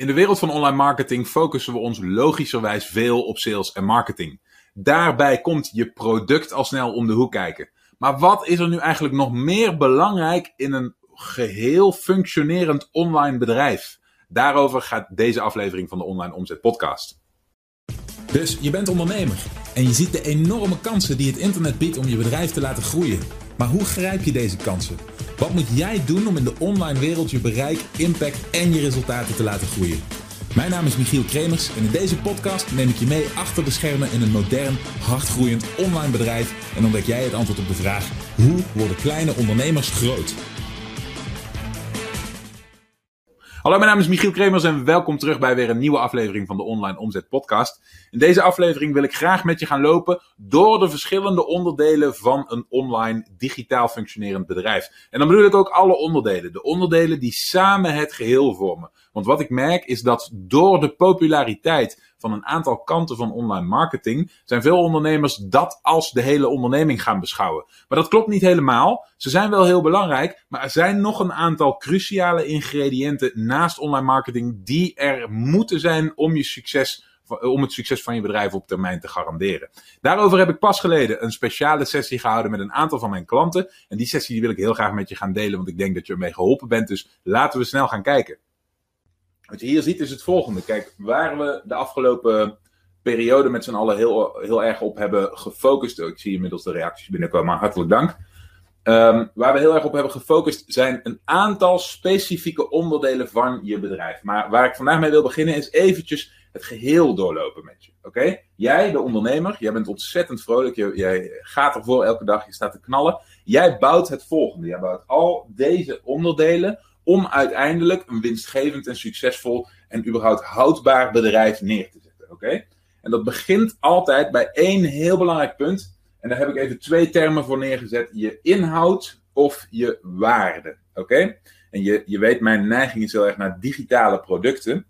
In de wereld van online marketing focussen we ons logischerwijs veel op sales en marketing. Daarbij komt je product al snel om de hoek kijken. Maar wat is er nu eigenlijk nog meer belangrijk in een geheel functionerend online bedrijf? Daarover gaat deze aflevering van de Online Omzet Podcast. Dus je bent ondernemer en je ziet de enorme kansen die het internet biedt om je bedrijf te laten groeien. Maar hoe grijp je deze kansen? Wat moet jij doen om in de online wereld je bereik, impact en je resultaten te laten groeien? Mijn naam is Michiel Kremers en in deze podcast neem ik je mee achter de schermen in een modern, hardgroeiend online bedrijf en ontdek jij het antwoord op de vraag: hoe worden kleine ondernemers groot? Hallo, mijn naam is Michiel Kremers en welkom terug bij weer een nieuwe aflevering van de Online Omzet Podcast. In deze aflevering wil ik graag met je gaan lopen door de verschillende onderdelen van een online digitaal functionerend bedrijf. En dan bedoel ik ook alle onderdelen. De onderdelen die samen het geheel vormen. Want wat ik merk is dat door de populariteit van een aantal kanten van online marketing, zijn veel ondernemers dat als de hele onderneming gaan beschouwen. Maar dat klopt niet helemaal. Ze zijn wel heel belangrijk, maar er zijn nog een aantal cruciale ingrediënten naast online marketing die er moeten zijn om je succes om het succes van je bedrijf op termijn te garanderen. Daarover heb ik pas geleden een speciale sessie gehouden met een aantal van mijn klanten. En die sessie die wil ik heel graag met je gaan delen, want ik denk dat je ermee geholpen bent. Dus laten we snel gaan kijken. Wat je hier ziet is het volgende. Kijk, waar we de afgelopen periode met z'n allen heel, heel erg op hebben gefocust. Ik zie inmiddels de reacties binnenkomen, hartelijk dank. Ehm, waar we heel erg op hebben gefocust zijn een aantal specifieke onderdelen van je bedrijf. Maar waar ik vandaag mee wil beginnen is eventjes het geheel doorlopen met je. Oké? Jij, de ondernemer, jij bent ontzettend vrolijk. Jij gaat ervoor elke dag, je staat te knallen. Jij bouwt het volgende. Jij bouwt al deze onderdelen om uiteindelijk een winstgevend en succesvol en überhaupt houdbaar bedrijf neer te zetten. Oké? En dat begint altijd bij één heel belangrijk punt. En daar heb ik even twee termen voor neergezet: je inhoud of je waarde. Oké? En je, je weet, mijn neiging is heel erg naar digitale producten.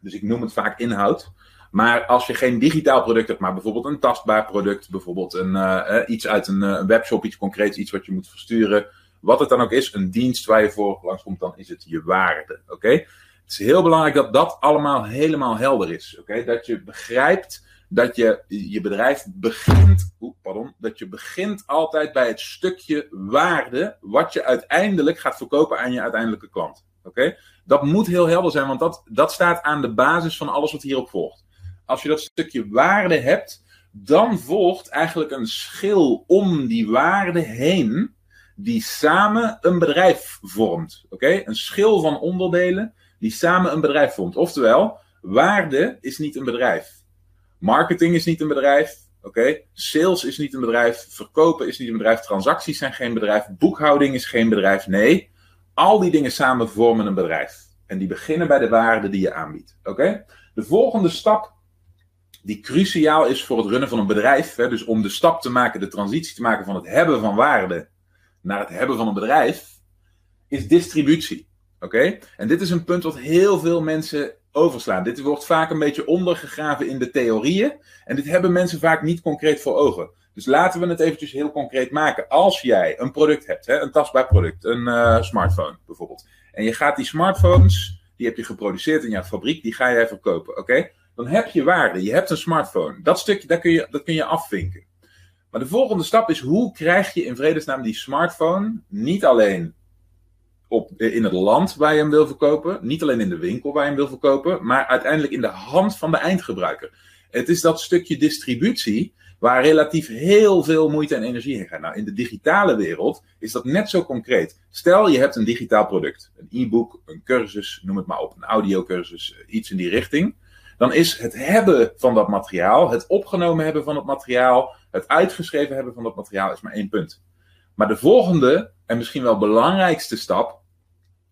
Dus ik noem het vaak inhoud. Maar als je geen digitaal product hebt, maar bijvoorbeeld een tastbaar product, bijvoorbeeld een, uh, iets uit een, een webshop, iets concreets, iets wat je moet versturen, wat het dan ook is, een dienst waar je voor langskomt, dan is het je waarde. Oké? Het is heel belangrijk dat dat allemaal helemaal helder is. Oké? Dat je begrijpt dat je je bedrijf begint, oe, pardon, dat je begint altijd bij het stukje waarde wat je uiteindelijk gaat verkopen aan je uiteindelijke klant. Oké? Dat moet heel helder zijn, want dat, dat staat aan de basis van alles wat hierop volgt. Als je dat stukje waarde hebt, dan volgt eigenlijk een schil om die waarde heen die samen een bedrijf vormt. Oké? Een schil van onderdelen die samen een bedrijf vormt. Oftewel, waarde is niet een bedrijf. Marketing is niet een bedrijf. Oké? Sales is niet een bedrijf. Verkopen is niet een bedrijf. Transacties zijn geen bedrijf. Boekhouding is geen bedrijf. Nee, al die dingen samen vormen een bedrijf. En die beginnen bij de waarde die je aanbiedt. Oké? De volgende stap die cruciaal is voor het runnen van een bedrijf. Hè, dus om de stap te maken, de transitie te maken van het hebben van waarde naar het hebben van een bedrijf, is distributie. Oké? En dit is een punt wat heel veel mensen overslaan. Dit wordt vaak een beetje ondergegraven in de theorieën. En dit hebben mensen vaak niet concreet voor ogen. Dus laten we het eventjes heel concreet maken. Als jij een product hebt, hè, een tastbaar product, een uh, smartphone bijvoorbeeld. En je gaat die smartphones, die heb je geproduceerd in jouw fabriek, die ga jij verkopen. Oké? Dan heb je waarde. Je hebt een smartphone. Dat stukje, dat kun je, dat kun je afvinken. Maar de volgende stap is hoe krijg je in vredesnaam die smartphone niet alleen op, in het land waar je hem wil verkopen, niet alleen in de winkel waar je hem wil verkopen, maar uiteindelijk in de hand van de eindgebruiker. Het is dat stukje distributie waar relatief heel veel moeite en energie in gaat. Nou, in de digitale wereld is dat net zo concreet. Stel je hebt een digitaal product, een e-book, een cursus, noem het maar op, een audiocursus, iets in die richting. Dan is het hebben van dat materiaal, het opgenomen hebben van het materiaal, het uitgeschreven hebben van dat materiaal is maar één punt. Maar de volgende en misschien wel belangrijkste stap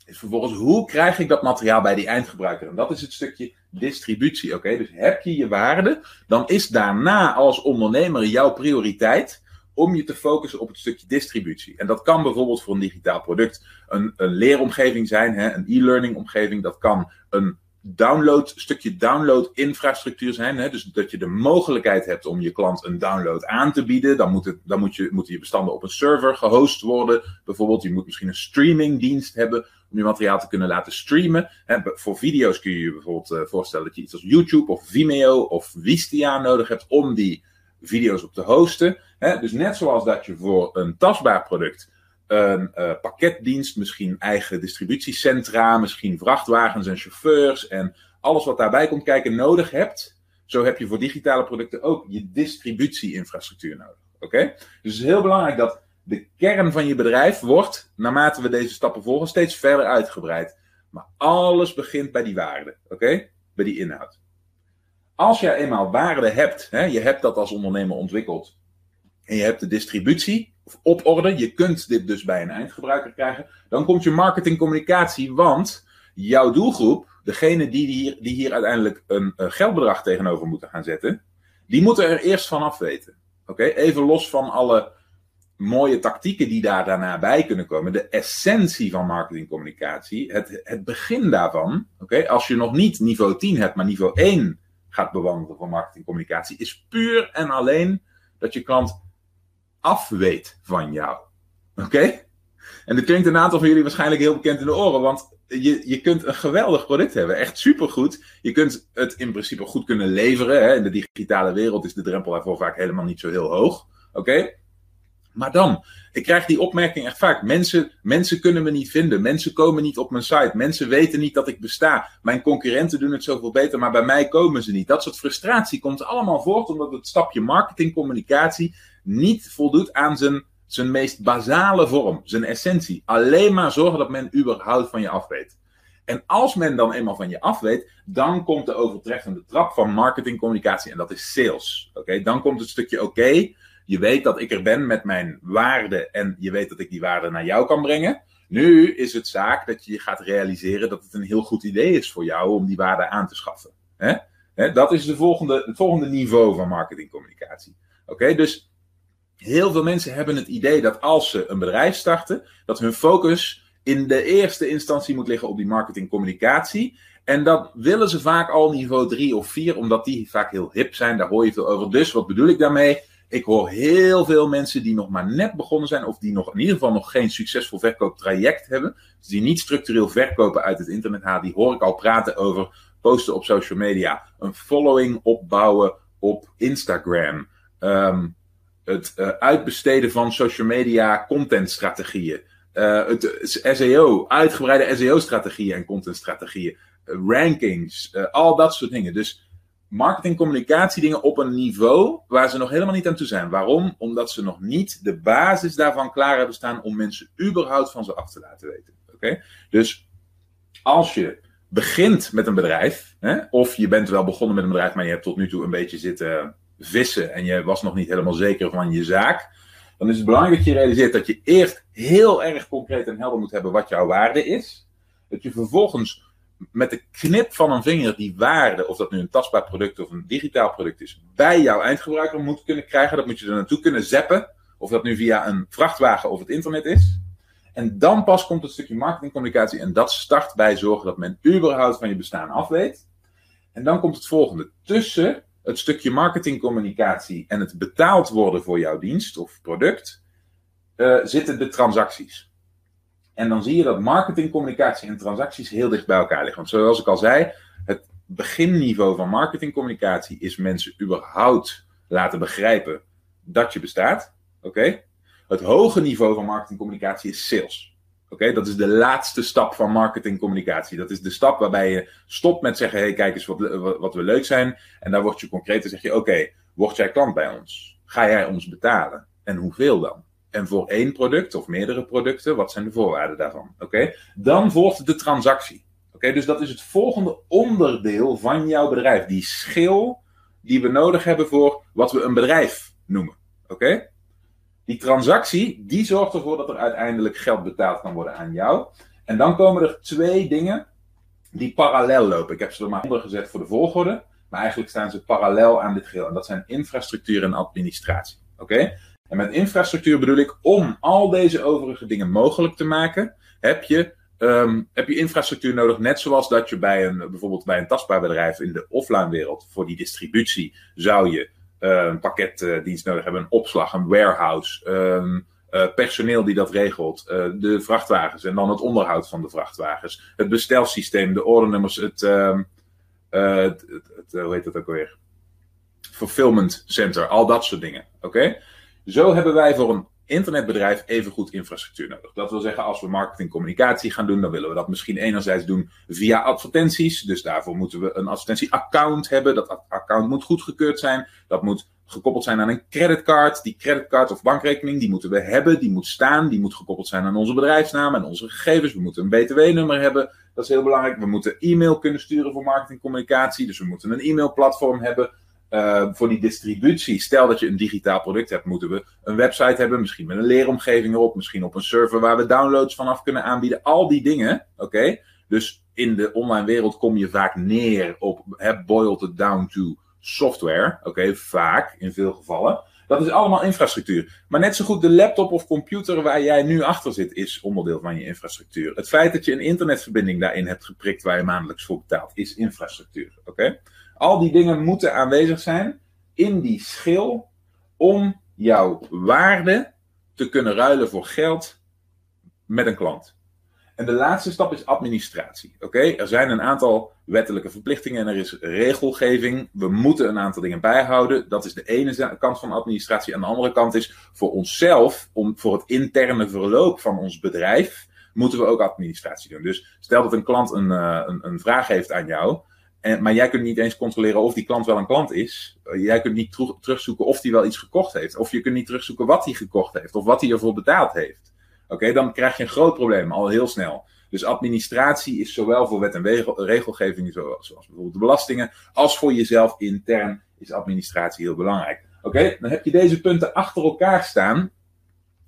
is vervolgens hoe krijg ik dat materiaal bij die eindgebruiker? En dat is het stukje distributie. Oké, dus heb je je waarde, dan is daarna als ondernemer jouw prioriteit om je te focussen op het stukje distributie. En dat kan bijvoorbeeld voor een digitaal product een, een leeromgeving zijn, hè, een e-learning omgeving. Dat kan een download, stukje download infrastructuur zijn. Hè? Dus dat je de mogelijkheid hebt om je klant een download aan te bieden. Dan, moet het, dan moet je, moeten je bestanden op een server gehost worden. Bijvoorbeeld, je moet misschien een streamingdienst hebben om je materiaal te kunnen laten streamen. Hè, voor video's kun je je bijvoorbeeld uh, voorstellen dat je iets als YouTube of Vimeo of Wistia nodig hebt om die video's op te hosten. Hè. Dus net zoals dat je voor een tastbaar product een uh, pakketdienst, misschien eigen distributiecentra, misschien vrachtwagens en chauffeurs en alles wat daarbij komt kijken nodig hebt. Zo heb je voor digitale producten ook je distributieinfrastructuur nodig. Oké? Dus het is heel belangrijk dat de kern van je bedrijf wordt, naarmate we deze stappen volgen, steeds verder uitgebreid. Maar alles begint bij die waarde. Oké? Bij die inhoud. Als jij eenmaal waarde hebt, hè, je hebt dat als ondernemer ontwikkeld, en je hebt de distributie op orde, je kunt dit dus bij een eindgebruiker krijgen, dan komt je marketingcommunicatie, want jouw doelgroep, degene die hier, die hier uiteindelijk een, geldbedrag tegenover moeten gaan zetten, die moeten er eerst van af weten. Oké, even los van alle mooie tactieken die daar daarna bij kunnen komen. De essentie van marketingcommunicatie, het, het begin daarvan, oké, als je nog niet niveau 10 hebt, maar niveau 1 gaat bewandelen van marketingcommunicatie, is puur en alleen dat je klant afweet van jou. Oké? En dat klinkt een aantal van jullie waarschijnlijk heel bekend in de oren, want je, je kunt een geweldig product hebben, echt supergoed. Je kunt het in principe goed kunnen leveren. Hè? In de digitale wereld is de drempel daarvoor vaak helemaal niet zo heel hoog. Oké? Maar dan, ik krijg die opmerking echt vaak. Mensen, mensen kunnen me niet vinden. Mensen komen niet op mijn site. Mensen weten niet dat ik besta. Mijn concurrenten doen het zoveel beter, maar bij mij komen ze niet. Dat soort frustratie komt allemaal voort omdat het stapje marketing, communicatie niet voldoet aan zijn, zijn meest basale vorm, zijn essentie. Alleen maar zorgen dat men überhaupt van je af weet. En als men dan eenmaal van je af weet, dan komt de overtreffende trap van marketing, communicatie en dat is sales. Oké, Dan komt het stukje oké. Je weet dat ik er ben met mijn waarde en je weet dat ik die waarde naar jou kan brengen. Nu is het zaak dat je gaat realiseren dat het een heel goed idee is voor jou om die waarde aan te schaffen. Dat is de volgende, het volgende niveau van marketingcommunicatie. Oké, dus heel veel mensen hebben het idee dat als ze een bedrijf starten, dat hun focus in de eerste instantie moet liggen op die marketingcommunicatie. En dat willen ze vaak al niveau 3 of 4, omdat die vaak heel hip zijn. Daar hoor je veel over. Dus wat bedoel ik daarmee? Ik hoor heel veel mensen die nog maar net begonnen zijn, of die nog in ieder geval nog geen succesvol verkooptraject hebben, dus die niet structureel verkopen uit het internet halen, die hoor ik al praten over posten op social media, een following opbouwen op Instagram, um, het uh, uitbesteden van social media contentstrategieën. Uh, het SEO, uitgebreide SEO-strategieën en contentstrategieën. Uh, rankings, al dat soort dingen. Dus marketing, communicatie dingen op een niveau waar ze nog helemaal niet aan toe zijn. Waarom? Omdat ze nog niet de basis daarvan klaar hebben staan om mensen überhaupt van ze af te laten weten. Oké? Dus als je begint met een bedrijf, hè, of je bent wel begonnen met een bedrijf, maar je hebt tot nu toe een beetje zitten vissen en je was nog niet helemaal zeker van je zaak, dan is het belangrijk dat je realiseert dat je eerst heel erg concreet en helder moet hebben wat jouw waarde is. Dat je vervolgens met de knip van een vinger die waarde, of dat nu een tastbaar product of een digitaal product is, bij jouw eindgebruiker moet kunnen krijgen. Dat moet je er naartoe kunnen zeppen. Of dat nu via een vrachtwagen of het internet is. En dan pas komt het stukje marketingcommunicatie. En dat start bij zorgen dat men überhaupt van je bestaan af weet. En dan komt het volgende. Tussen het stukje marketingcommunicatie en het betaald worden voor jouw dienst of product, uh, zitten de transacties. En dan zie je dat marketingcommunicatie en transacties heel dicht bij elkaar liggen. Want zoals ik al zei, het beginniveau van marketingcommunicatie is mensen überhaupt laten begrijpen dat je bestaat. Oké? Het hoge niveau van marketingcommunicatie is sales. Oké, dat is de laatste stap van marketingcommunicatie. Dat is de stap waarbij je stopt met zeggen: hey, kijk eens wat, wat we leuk zijn. En daar word je concreet en zeg je: oké, word jij klant bij ons? Ga jij ons betalen? En hoeveel dan? En voor één product of meerdere producten, wat zijn de voorwaarden daarvan? Oké, dan volgt de transactie. Oké, dus dat is het volgende onderdeel van jouw bedrijf. Die schil die we nodig hebben voor wat we een bedrijf noemen. Oké? Die transactie, die zorgt ervoor dat er uiteindelijk geld betaald kan worden aan jou. En dan komen er twee dingen die parallel lopen. Ik heb ze er maar onder gezet voor de volgorde. Maar eigenlijk staan ze parallel aan dit geheel. En dat zijn infrastructuur en administratie. Oké? En met infrastructuur bedoel ik, om al deze overige dingen mogelijk te maken, heb je, um, heb je infrastructuur nodig. Net zoals dat je bij een, bijvoorbeeld bij een tastbaar bedrijf in de offline wereld, voor die distributie, zou je een pakketdienst nodig hebben, een opslag, een warehouse, um, uh, personeel die dat regelt, uh, de vrachtwagens en dan het onderhoud van de vrachtwagens, het bestelsysteem, de ordernummers, het, uh, het, het, het, hoe heet dat ook alweer? Fulfillment center, al dat soort dingen. Oké? Zo hebben wij voor een internetbedrijf evengoed infrastructuur nodig. Dat wil zeggen, als we marketing communicatie gaan doen, dan willen we dat misschien enerzijds doen via advertenties. Dus daarvoor moeten we een advertentieaccount hebben. Dat account moet goedgekeurd zijn. Dat moet gekoppeld zijn aan een creditcard. Die creditcard of bankrekening, die moeten we hebben. Die moet staan. Die moet gekoppeld zijn aan onze bedrijfsnaam en onze gegevens. We moeten een btw-nummer hebben. Dat is heel belangrijk. We moeten e-mail kunnen sturen voor marketingcommunicatie. Dus we moeten een e-mailplatform hebben. Uh, voor die distributie, stel dat je een digitaal product hebt, moeten we een website hebben, misschien met een leeromgeving erop, misschien op een server waar we downloads vanaf kunnen aanbieden. Al die dingen, oké? Dus in de online wereld kom je vaak neer op, heb boiled it down to software, oké, vaak in veel gevallen. Dat is allemaal infrastructuur. Maar net zo goed de laptop of computer waar jij nu achter zit, is onderdeel van je infrastructuur. Het feit dat je een internetverbinding daarin hebt geprikt waar je maandelijks voor betaalt, is infrastructuur, oké? Al die dingen moeten aanwezig zijn in die schil om jouw waarde te kunnen ruilen voor geld met een klant. En de laatste stap is administratie. Oké, er zijn een aantal wettelijke verplichtingen en er is regelgeving. We moeten een aantal dingen bijhouden. Dat is de ene kant van administratie. En de andere kant is voor onszelf, om, voor het interne verloop van ons bedrijf, moeten we ook administratie doen. Dus stel dat een klant een, uh, een, een vraag heeft aan jou. En, maar jij kunt niet eens controleren of die klant wel een klant is. Jij kunt niet terugzoeken of die wel iets gekocht heeft. Of je kunt niet terugzoeken wat hij gekocht heeft. Of wat hij ervoor betaald heeft. Oké, dan krijg je een groot probleem al heel snel. Dus administratie is zowel voor wet en regelgeving, zoals, bijvoorbeeld de belastingen, als voor jezelf intern is administratie heel belangrijk. Oké, dan heb je deze punten achter elkaar staan.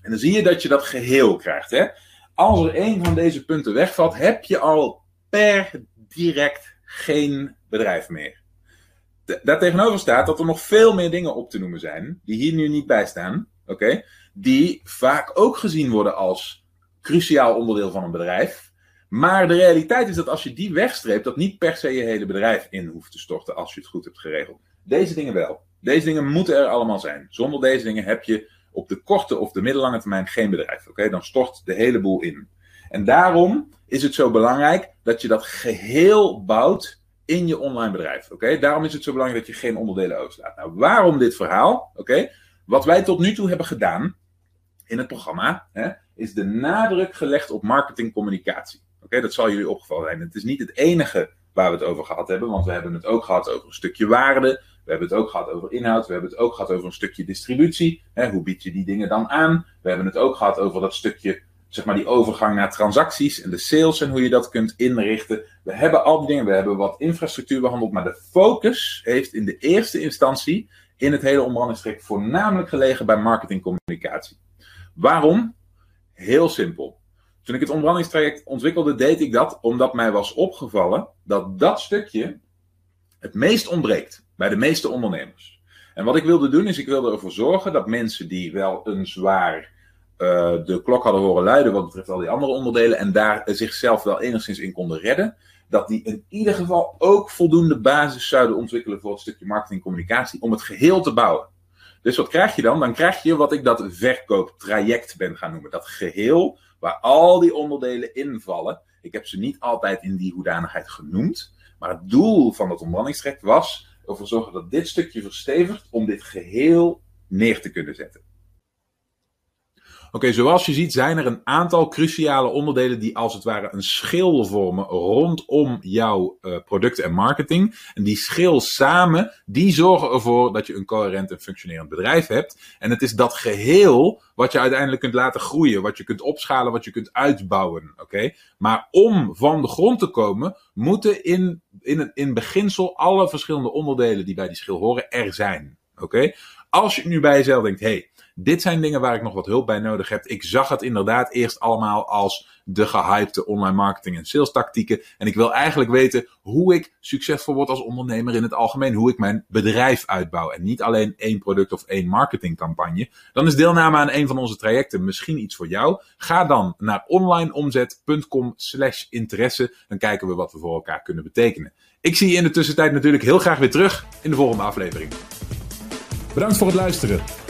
En dan zie je dat je dat geheel krijgt. Hè? Als er één van deze punten wegvalt, heb je al per direct geen bedrijf meer. Daartegenover staat dat er nog veel meer dingen op te noemen zijn, die hier nu niet bij staan, oké, die vaak ook gezien worden als cruciaal onderdeel van een bedrijf. Maar de realiteit is dat als je die wegstreept, dat niet per se je hele bedrijf in hoeft te storten als je het goed hebt geregeld. Deze dingen wel. Deze dingen moeten er allemaal zijn. Zonder deze dingen heb je op de korte of de middellange termijn geen bedrijf. Oké, dan stort de hele boel in. En daarom is het zo belangrijk dat je dat geheel bouwt in je online bedrijf. Oké, daarom is het zo belangrijk dat je geen onderdelen overslaat. Nou, waarom dit verhaal? Oké, wat wij tot nu toe hebben gedaan in het programma, hè, is de nadruk gelegd op marketingcommunicatie. Oké, dat zal jullie opgevallen zijn. Het is niet het enige waar we het over gehad hebben, want we hebben het ook gehad over een stukje waarde. We hebben het ook gehad over inhoud. We hebben het ook gehad over een stukje distributie. Hè, hoe bied je die dingen dan aan? We hebben het ook gehad over dat stukje zeg maar die overgang naar transacties en de sales en hoe je dat kunt inrichten. We hebben al die dingen, we hebben wat infrastructuur behandeld, maar de focus heeft in de eerste instantie in het hele ombrandingstraject voornamelijk gelegen bij marketingcommunicatie. Waarom? Heel simpel. Toen ik het ombrandingstraject ontwikkelde, deed ik dat omdat mij was opgevallen dat dat stukje het meest ontbreekt bij de meeste ondernemers. En wat ik wilde doen, is ik wilde ervoor zorgen dat mensen die wel een zwaar de klok hadden horen luiden wat betreft al die andere onderdelen en daar zichzelf wel enigszins in konden redden, dat die in ieder geval ook voldoende basis zouden ontwikkelen voor het stukje marketing communicatie om het geheel te bouwen. Dus wat krijg je dan? Dan krijg je wat ik dat verkooptraject ben gaan noemen. Dat geheel waar al die onderdelen invallen. Ik heb ze niet altijd in die hoedanigheid genoemd. Maar het doel van dat omwandelingstraject was ervoor zorgen dat dit stukje verstevigt om dit geheel neer te kunnen zetten. Oké, zoals je ziet zijn er een aantal cruciale onderdelen die als het ware een schil vormen rondom jouw uh, product en marketing. En die schil samen, die zorgen ervoor dat je een coherent en functionerend bedrijf hebt. En het is dat geheel wat je uiteindelijk kunt laten groeien, wat je kunt opschalen, wat je kunt uitbouwen. Oké, Maar om van de grond te komen, moeten in, in, in beginsel alle verschillende onderdelen die bij die schil horen er zijn. Oké, Als je nu bij jezelf denkt, hey, dit zijn dingen waar ik nog wat hulp bij nodig heb. Ik zag het inderdaad eerst allemaal als de gehypte online marketing en sales tactieken. En ik wil eigenlijk weten hoe ik succesvol word als ondernemer in het algemeen. Hoe ik mijn bedrijf uitbouw. En niet alleen één product of één marketingcampagne. Dan is deelname aan een van onze trajecten misschien iets voor jou. Ga dan naar onlineomzet.com slash interesse. Dan kijken we wat we voor elkaar kunnen betekenen. Ik zie je in de tussentijd natuurlijk heel graag weer terug in de volgende aflevering. Bedankt voor het luisteren.